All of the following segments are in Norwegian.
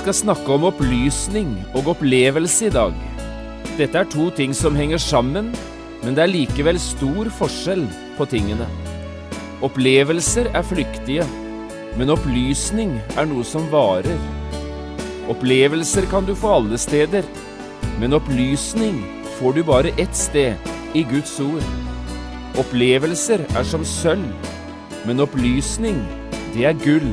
Skal snakke om opplysning og opplevelse i dag. Dette er to ting som henger sammen, men det er likevel stor forskjell på tingene. Opplevelser er flyktige, men opplysning er noe som varer. Opplevelser kan du få alle steder, men opplysning får du bare ett sted, i Guds ord. Opplevelser er som sølv, men opplysning, det er gull.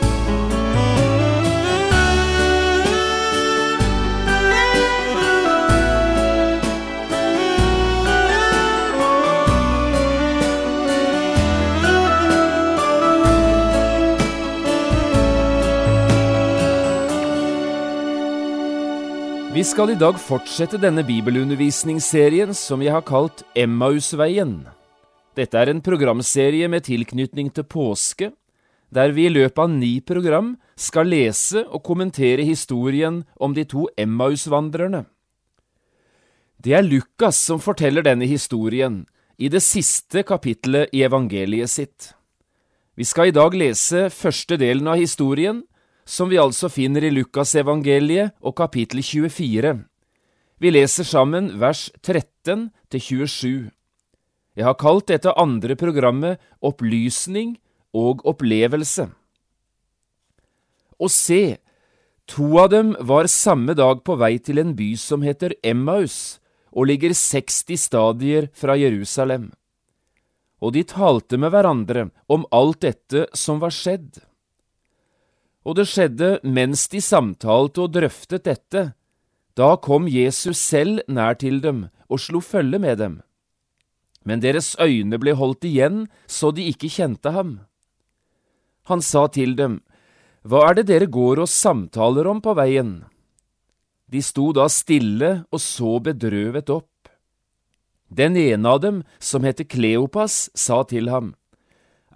Vi skal i dag fortsette denne bibelundervisningsserien som vi har kalt Emmausveien. Dette er en programserie med tilknytning til påske, der vi i løpet av ni program skal lese og kommentere historien om de to Emmausvandrerne. Det er Lukas som forteller denne historien i det siste kapittelet i evangeliet sitt. Vi skal i dag lese første delen av historien, som vi altså finner i Lukasevangeliet og kapittel 24. Vi leser sammen vers 13 til 27. Jeg har kalt dette andre programmet Opplysning og opplevelse. Og se, to av dem var samme dag på vei til en by som heter Emmaus, og ligger 60 stadier fra Jerusalem. Og de talte med hverandre om alt dette som var skjedd. Og det skjedde mens de samtalte og drøftet dette. Da kom Jesus selv nær til dem og slo følge med dem. Men deres øyne ble holdt igjen så de ikke kjente ham. Han sa til dem, Hva er det dere går og samtaler om på veien? De sto da stille og så bedrøvet opp. Den ene av dem, som heter Kleopas, sa til ham,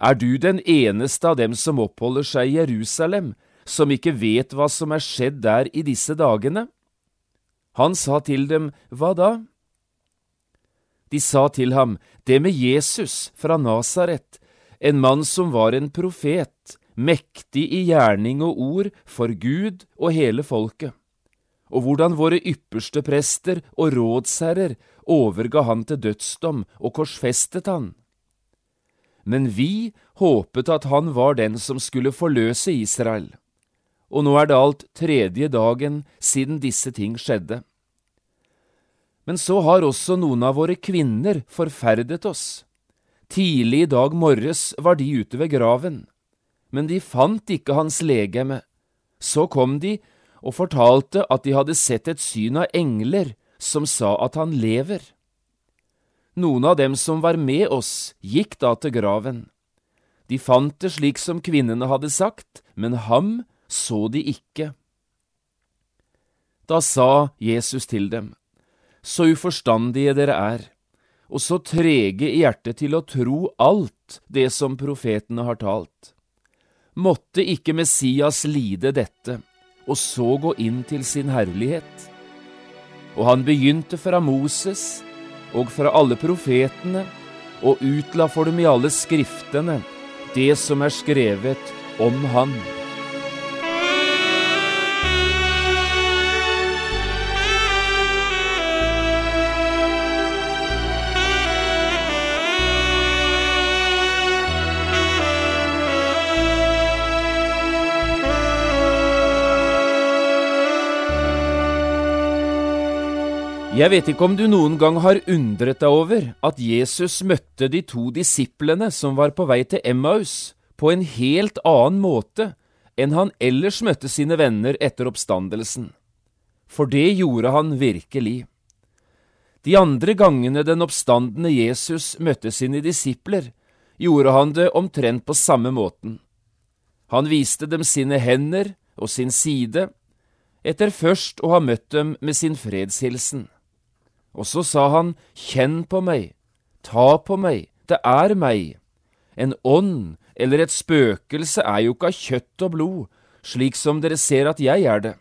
er du den eneste av dem som oppholder seg i Jerusalem, som ikke vet hva som er skjedd der i disse dagene? Han sa til dem, Hva da? De sa til ham, Det med Jesus fra Nasaret, en mann som var en profet, mektig i gjerning og ord for Gud og hele folket, og hvordan våre ypperste prester og rådsherrer overga han til dødsdom og korsfestet han men vi håpet at han var den som skulle forløse Israel. Og nå er det alt tredje dagen siden disse ting skjedde. Men så har også noen av våre kvinner forferdet oss. Tidlig i dag morges var de ute ved graven, men de fant ikke hans legeme. Så kom de og fortalte at de hadde sett et syn av engler som sa at han lever. Noen av dem som var med oss, gikk da til graven. De fant det slik som kvinnene hadde sagt, men ham så de ikke. Da sa Jesus til dem, Så uforstandige dere er, og så trege i hjertet til å tro alt det som profetene har talt. Måtte ikke Messias lide dette, og så gå inn til sin herlighet? Og han begynte fra Moses og fra alle profetene, og utla for dem i alle skriftene det som er skrevet om Han. Jeg vet ikke om du noen gang har undret deg over at Jesus møtte de to disiplene som var på vei til Emmaus, på en helt annen måte enn han ellers møtte sine venner etter oppstandelsen. For det gjorde han virkelig. De andre gangene den oppstandende Jesus møtte sine disipler, gjorde han det omtrent på samme måten. Han viste dem sine hender og sin side, etter først å ha møtt dem med sin fredshilsen. Og så sa han, Kjenn på meg, ta på meg, det er meg. En ånd eller et spøkelse er jo ikke av kjøtt og blod, slik som dere ser at jeg er det.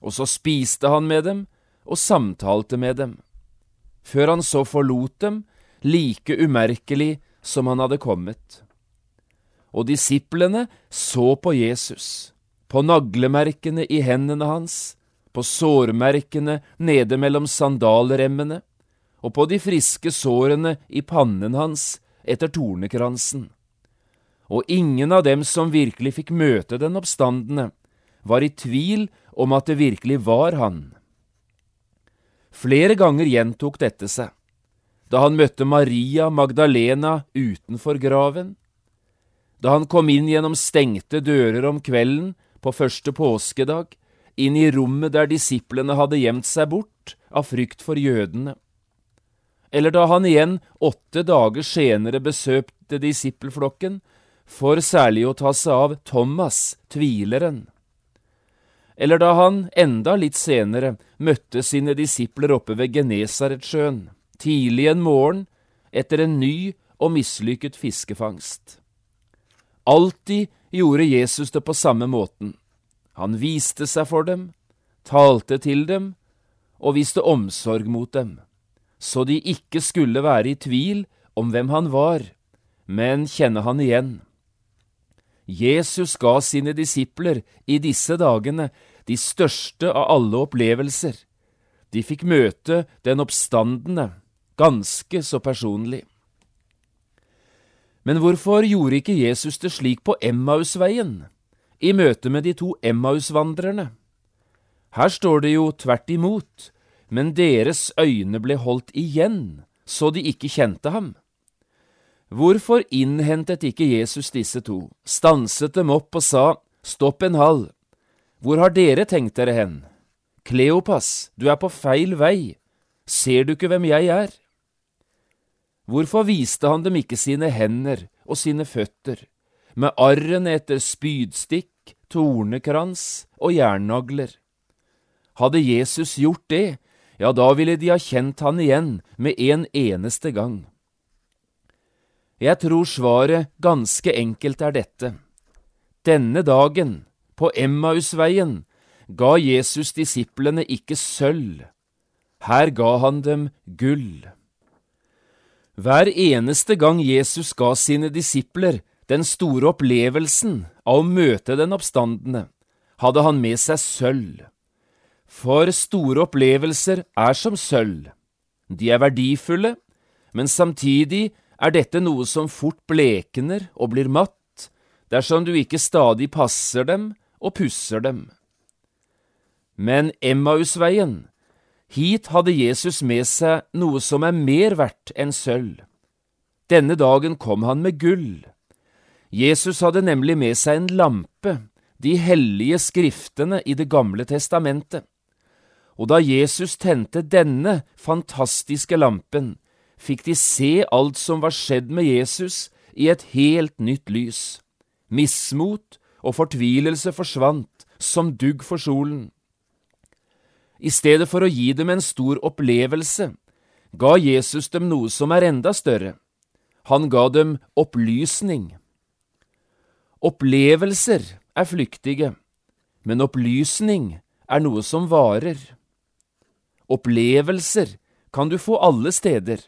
Og så spiste han med dem og samtalte med dem, før han så forlot dem, like umerkelig som han hadde kommet. Og disiplene så på Jesus, på naglemerkene i hendene hans, på sårmerkene nede mellom sandalremmene, og på de friske sårene i pannen hans etter tornekransen. Og ingen av dem som virkelig fikk møte den oppstandende, var i tvil om at det virkelig var han. Flere ganger gjentok dette seg. Da han møtte Maria Magdalena utenfor graven, da han kom inn gjennom stengte dører om kvelden på første påskedag, inn i rommet der disiplene hadde gjemt seg bort av frykt for jødene, eller da han igjen åtte dager senere besøkte disippelflokken for særlig å ta seg av Thomas, tvileren, eller da han enda litt senere møtte sine disipler oppe ved Genesaretsjøen, tidlig en morgen etter en ny og mislykket fiskefangst. Alltid gjorde Jesus det på samme måten. Han viste seg for dem, talte til dem og viste omsorg mot dem, så de ikke skulle være i tvil om hvem han var, men kjenne han igjen. Jesus ga sine disipler i disse dagene de største av alle opplevelser. De fikk møte den oppstandende, ganske så personlig. Men hvorfor gjorde ikke Jesus det slik på Emmausveien, i møte med de to Emmausvandrerne? Her står det jo tvert imot, men deres øyne ble holdt igjen, så de ikke kjente ham. Hvorfor innhentet ikke Jesus disse to, stanset dem opp og sa, Stopp en hal, hvor har dere tenkt dere hen? Kleopas, du er på feil vei, ser du ikke hvem jeg er? Hvorfor viste han dem ikke sine hender og sine føtter, med arrene etter spydstikk, tornekrans og jernnagler? Hadde Jesus gjort det, ja, da ville de ha kjent han igjen med en eneste gang. Jeg tror svaret ganske enkelt er dette. Denne dagen på Emmausveien ga Jesus disiplene ikke sølv, her ga han dem gull. Hver eneste gang Jesus ga sine disipler den store opplevelsen av å møte den oppstandende, hadde han med seg sølv. For store opplevelser er som sølv. De er verdifulle, men samtidig er dette noe som fort blekner og blir matt dersom du ikke stadig passer dem og pusser dem. Men Emmausveien, hit hadde Jesus med seg noe som er mer verdt enn sølv. Denne dagen kom han med gull. Jesus hadde nemlig med seg en lampe, de hellige skriftene i Det gamle testamentet. Og da Jesus tente denne fantastiske lampen, fikk de se alt som var skjedd med Jesus i et helt nytt lys. Mismot og fortvilelse forsvant som dugg for solen. I stedet for å gi dem en stor opplevelse, ga Jesus dem noe som er enda større. Han ga dem opplysning. Opplevelser er flyktige, men opplysning er noe som varer. Opplevelser kan du få alle steder,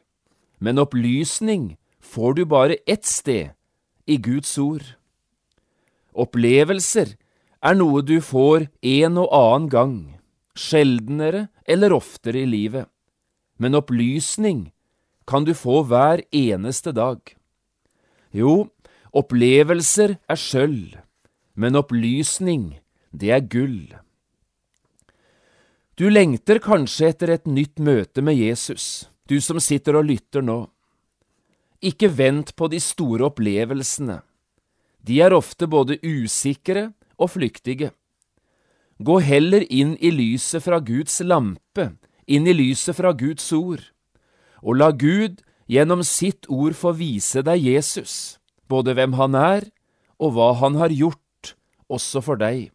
men opplysning får du bare ett sted, i Guds ord. Opplevelser er noe du får en og annen gang, sjeldnere eller oftere i livet, men opplysning kan du få hver eneste dag. Jo, opplevelser er sølv, men opplysning, det er gull. Du lengter kanskje etter et nytt møte med Jesus, du som sitter og lytter nå. Ikke vent på de store opplevelsene de er ofte både usikre og flyktige. Gå heller inn i lyset fra Guds lampe, inn i lyset fra Guds ord, og la Gud gjennom sitt ord få vise deg Jesus, både hvem han er og hva han har gjort, også for deg.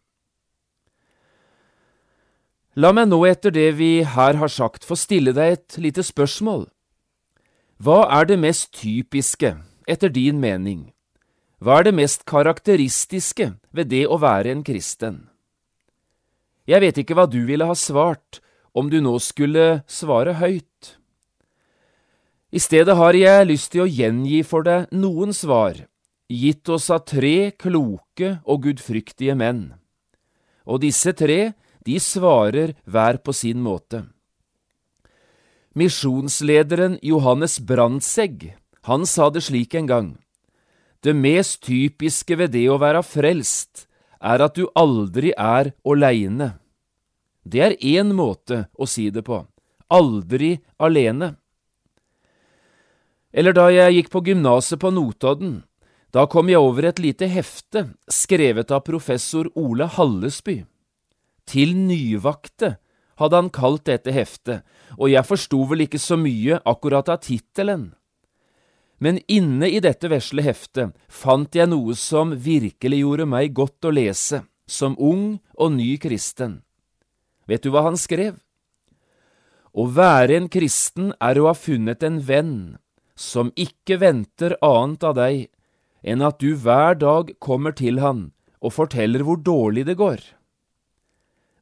La meg nå etter det vi her har sagt, få stille deg et lite spørsmål. Hva er det mest typiske, etter din mening? Hva er det mest karakteristiske ved det å være en kristen? Jeg vet ikke hva du ville ha svart om du nå skulle svare høyt. I stedet har jeg lyst til å gjengi for deg noen svar, gitt oss av tre kloke og gudfryktige menn. Og disse tre, de svarer hver på sin måte. Misjonslederen Johannes Brandtzæg, han sa det slik en gang. Det mest typiske ved det å være frelst er at du aldri er aleine. Det er én måte å si det på. Aldri alene. Eller da jeg gikk på gymnaset på Notodden, da kom jeg over et lite hefte skrevet av professor Ole Hallesby. Til nyvakte hadde han kalt dette heftet, og jeg forsto vel ikke så mye akkurat av tittelen. Men inne i dette vesle heftet fant jeg noe som virkelig gjorde meg godt å lese, som ung og ny kristen. Vet du hva han skrev? Å være en kristen er å ha funnet en venn som ikke venter annet av deg enn at du hver dag kommer til han og forteller hvor dårlig det går.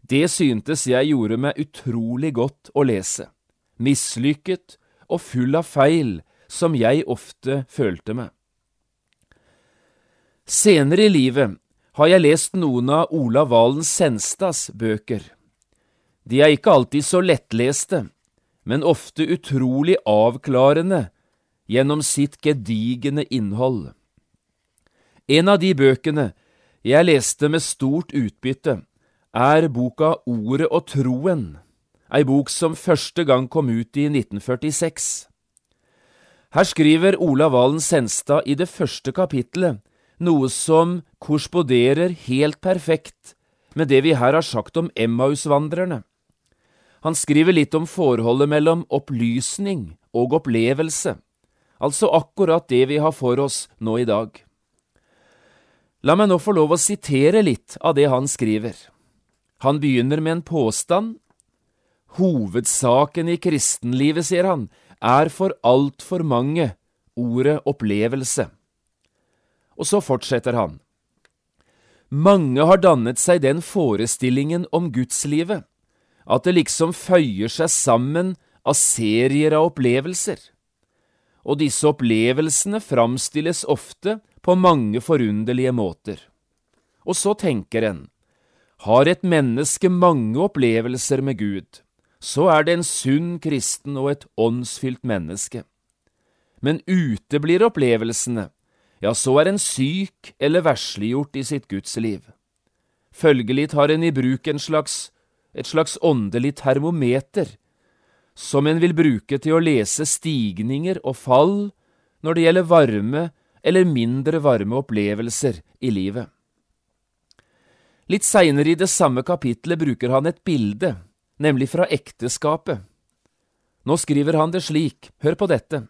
Det syntes jeg gjorde meg utrolig godt å lese, mislykket og full av feil som jeg ofte følte meg. Senere i livet har jeg lest noen av Ola Valen Senstads bøker. De er ikke alltid så lettleste, men ofte utrolig avklarende gjennom sitt gedigne innhold. En av de bøkene jeg leste med stort utbytte, er boka Ordet og troen, ei bok som første gang kom ut i 1946. Her skriver Ola Valen Senstad i det første kapittelet noe som korresponderer helt perfekt med det vi her har sagt om Emmausvandrerne. Han skriver litt om forholdet mellom opplysning og opplevelse, altså akkurat det vi har for oss nå i dag. La meg nå få lov å sitere litt av det han skriver. Han begynner med en påstand. Hovedsaken i kristenlivet, sier han, er for altfor mange ordet opplevelse. Og så fortsetter han. Mange har dannet seg den forestillingen om gudslivet at det liksom føyer seg sammen av serier av opplevelser. Og disse opplevelsene framstilles ofte på mange forunderlige måter. Og så tenker en, har et menneske mange opplevelser med Gud, så er det en sunn kristen og et åndsfylt menneske. Men uteblir opplevelsene, ja, så er en syk eller versliggjort i sitt gudsliv. Følgelig tar en i bruk en slags, et slags åndelig termometer, som en vil bruke til å lese stigninger og fall når det gjelder varme eller mindre varme opplevelser i livet. Litt seinere i det samme kapitlet bruker han et bilde nemlig fra ekteskapet. Nå skriver han det slik, hør på dette.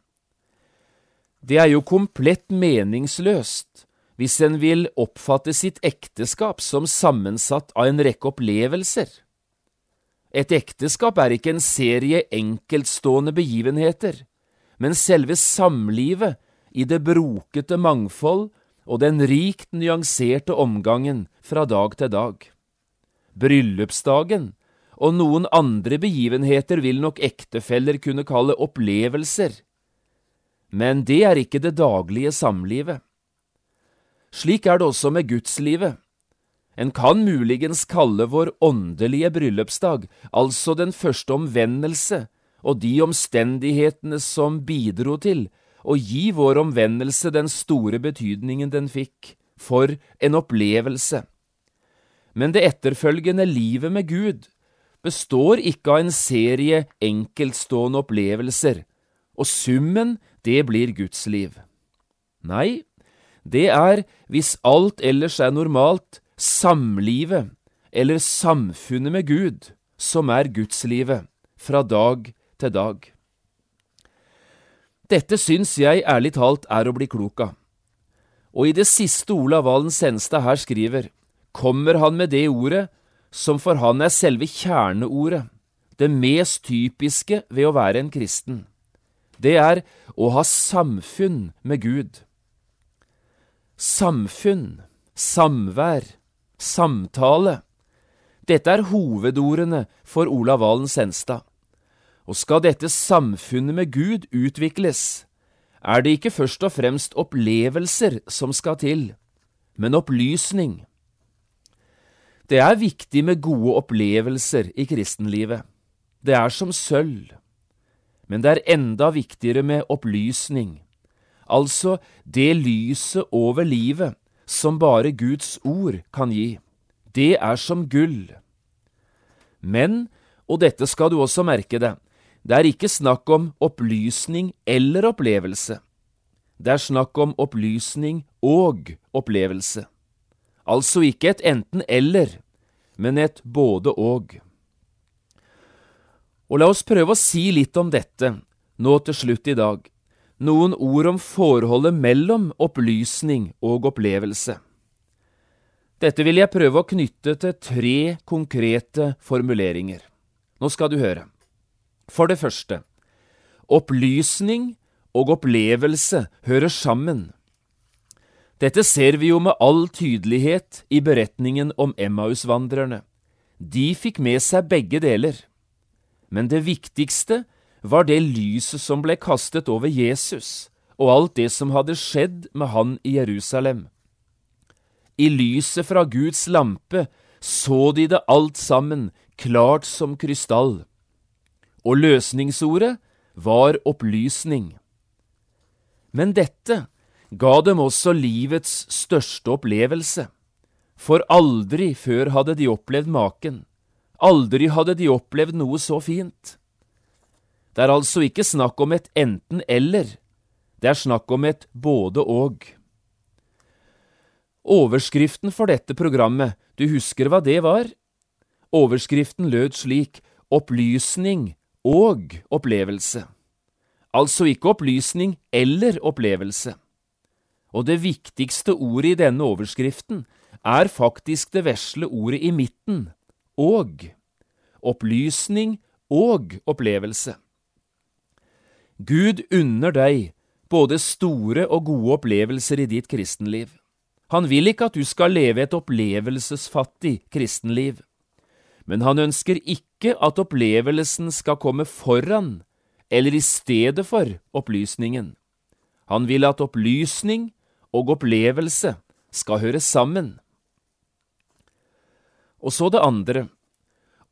Det er jo komplett meningsløst hvis en vil oppfatte sitt ekteskap som sammensatt av en rekke opplevelser. Et ekteskap er ikke en serie enkeltstående begivenheter, men selve samlivet i det brokete mangfold og den rikt nyanserte omgangen fra dag til dag. Bryllupsdagen og noen andre begivenheter vil nok ektefeller kunne kalle opplevelser, men det er ikke det daglige samlivet. Slik er det også med gudslivet. En kan muligens kalle vår åndelige bryllupsdag, altså den første omvendelse og de omstendighetene som bidro til å gi vår omvendelse den store betydningen den fikk, for en opplevelse. Men det etterfølgende livet med Gud består ikke av en serie enkeltstående opplevelser, og summen, det blir Guds liv. Nei, det er, hvis alt ellers er normalt, samlivet, eller samfunnet med Gud, som er gudslivet, fra dag til dag. Dette syns jeg ærlig talt er å bli klok av. Og i det siste Olav Valen Senstad her skriver, kommer han med det ordet som for han er selve kjerneordet, det mest typiske ved å være en kristen. Det er å ha samfunn med Gud. Samfunn, samvær, samtale. Dette er hovedordene for Olav Valen Senstad. Og skal dette samfunnet med Gud utvikles, er det ikke først og fremst opplevelser som skal til, men opplysning. Det er viktig med gode opplevelser i kristenlivet. Det er som sølv. Men det er enda viktigere med opplysning, altså det lyset over livet som bare Guds ord kan gi. Det er som gull. Men, og dette skal du også merke deg, det er ikke snakk om opplysning eller opplevelse. Det er snakk om opplysning og opplevelse. Altså ikke et enten-eller, men et både-og. Og la oss prøve å si litt om dette nå til slutt i dag, noen ord om forholdet mellom opplysning og opplevelse. Dette vil jeg prøve å knytte til tre konkrete formuleringer. Nå skal du høre. For det første, opplysning og opplevelse hører sammen. Dette ser vi jo med all tydelighet i beretningen om Emmausvandrerne. De fikk med seg begge deler. Men det viktigste var det lyset som ble kastet over Jesus, og alt det som hadde skjedd med han i Jerusalem. I lyset fra Guds lampe så de det alt sammen klart som krystall og løsningsordet var opplysning. Men dette ga dem også livets største opplevelse, for aldri før hadde de opplevd maken, aldri hadde de opplevd noe så fint. Det er altså ikke snakk om et enten-eller, det er snakk om et både-og. Overskriften for dette programmet, du husker hva det var? Overskriften lød slik Opplysning og opplevelse. Altså ikke opplysning eller opplevelse. Og det viktigste ordet i denne overskriften er faktisk det vesle ordet i midten, og. Opplysning og opplevelse. Gud unner deg både store og gode opplevelser i ditt kristenliv. Han vil ikke at du skal leve et opplevelsesfattig kristenliv men han ønsker ikke at opplevelsen skal komme foran eller i stedet for opplysningen. Han vil at opplysning og opplevelse skal høre sammen. Og så det andre.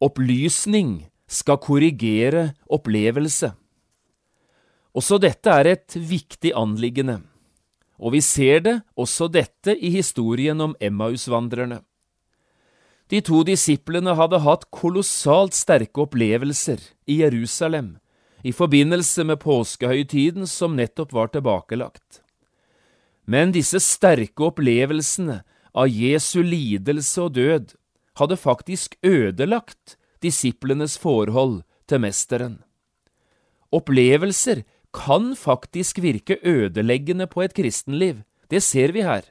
Opplysning skal korrigere opplevelse. Også dette er et viktig anliggende, og vi ser det også dette i historien om Emmausvandrerne. De to disiplene hadde hatt kolossalt sterke opplevelser i Jerusalem i forbindelse med påskehøytiden som nettopp var tilbakelagt. Men disse sterke opplevelsene av Jesu lidelse og død hadde faktisk ødelagt disiplenes forhold til Mesteren. Opplevelser kan faktisk virke ødeleggende på et kristenliv, det ser vi her.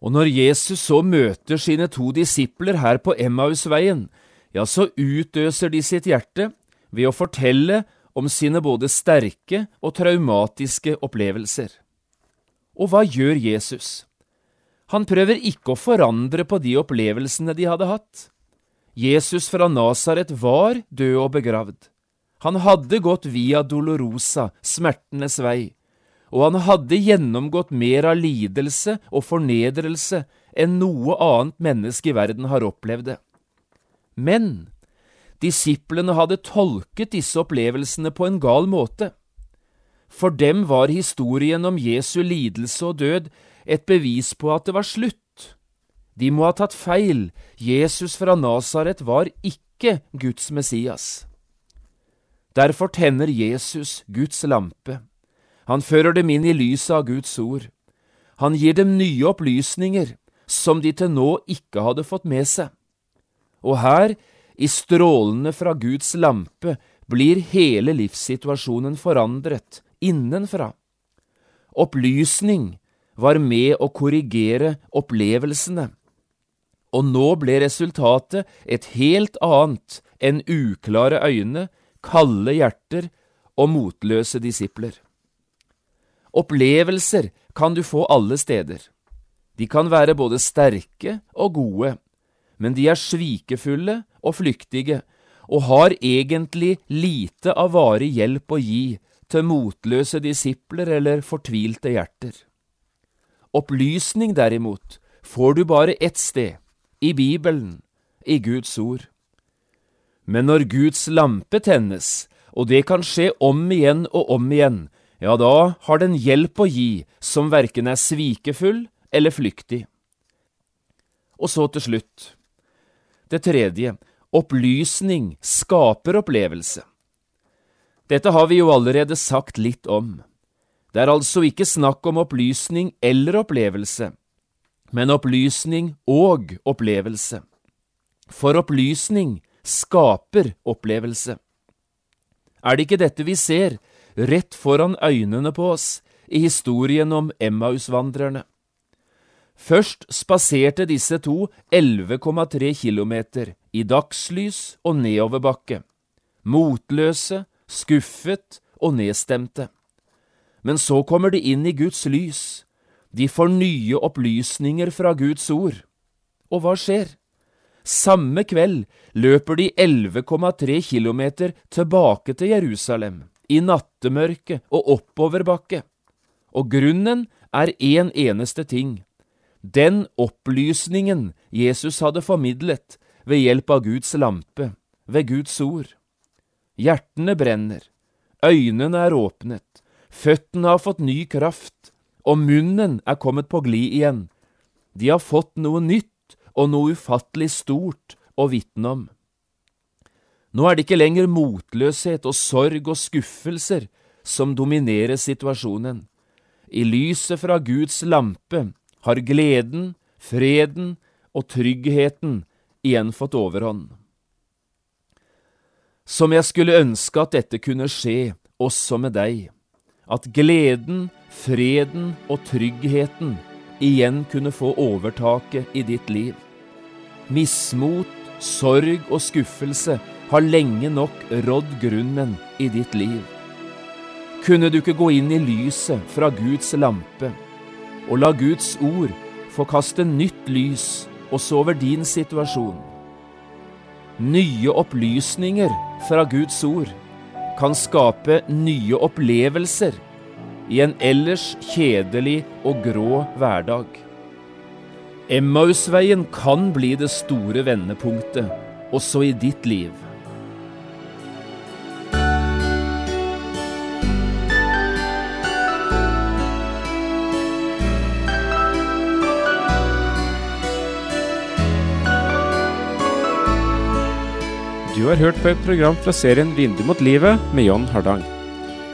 Og når Jesus så møter sine to disipler her på Emmausveien, ja, så utøser de sitt hjerte ved å fortelle om sine både sterke og traumatiske opplevelser. Og hva gjør Jesus? Han prøver ikke å forandre på de opplevelsene de hadde hatt. Jesus fra Nasaret var død og begravd. Han hadde gått via Dolorosa, smertenes vei, og han hadde gjennomgått mer av lidelse og fornedrelse enn noe annet menneske i verden har opplevd det. Men disiplene hadde tolket disse opplevelsene på en gal måte. For dem var historien om Jesu lidelse og død et bevis på at det var slutt. De må ha tatt feil, Jesus fra Nasaret var ikke Guds Messias. Derfor tenner Jesus Guds lampe. Han fører dem inn i lyset av Guds ord. Han gir dem nye opplysninger som de til nå ikke hadde fått med seg. Og her, i strålene fra Guds lampe, blir hele livssituasjonen forandret innenfra. Opplysning var med å korrigere opplevelsene. og nå ble resultatet et helt annet enn uklare øyne, kalde hjerter og motløse disipler. Opplevelser kan du få alle steder. De kan være både sterke og gode, men de er svikefulle og flyktige, og har egentlig lite av varig hjelp å gi til motløse disipler eller fortvilte hjerter. Opplysning, derimot, får du bare ett sted, i Bibelen, i Guds ord. Men når Guds lampe tennes, og det kan skje om igjen og om igjen, ja, da har den hjelp å gi som verken er svikefull eller flyktig. Og så til slutt, det tredje, opplysning skaper opplevelse. Dette har vi jo allerede sagt litt om. Det er altså ikke snakk om opplysning eller opplevelse, men opplysning og opplevelse. For opplysning skaper opplevelse. Er det ikke dette vi ser rett foran øynene på oss i historien om Emmausvandrerne? Først spaserte disse to 11,3 kilometer i dagslys og nedoverbakke, motløse, skuffet og nedstemte. Men så kommer de inn i Guds lys, de får nye opplysninger fra Guds ord. Og hva skjer? Samme kveld løper de 11,3 kilometer tilbake til Jerusalem, i nattemørket og oppoverbakke. Og grunnen er én en eneste ting. Den opplysningen Jesus hadde formidlet ved hjelp av Guds lampe, ved Guds ord. Hjertene brenner, øynene er åpnet, føttene har fått ny kraft, og munnen er kommet på glid igjen. De har fått noe nytt og noe ufattelig stort å vitne om. Nå er det ikke lenger motløshet og sorg og skuffelser som dominerer situasjonen. I lyset fra Guds lampe har gleden, freden og tryggheten igjen fått overhånd. Som jeg skulle ønske at dette kunne skje også med deg, at gleden, freden og tryggheten igjen kunne få overtaket i ditt liv. Mismot, sorg og skuffelse har lenge nok rådd grunnen i ditt liv. Kunne du ikke gå inn i lyset fra Guds lampe og la Guds ord få kaste nytt lys også over din situasjon? Nye opplysninger fra Guds ord kan skape nye opplevelser i en ellers kjedelig og grå hverdag. Emmausveien kan bli det store vendepunktet også i ditt liv. Du har hørt på et program fra serien Vindu mot livet med John Hardang.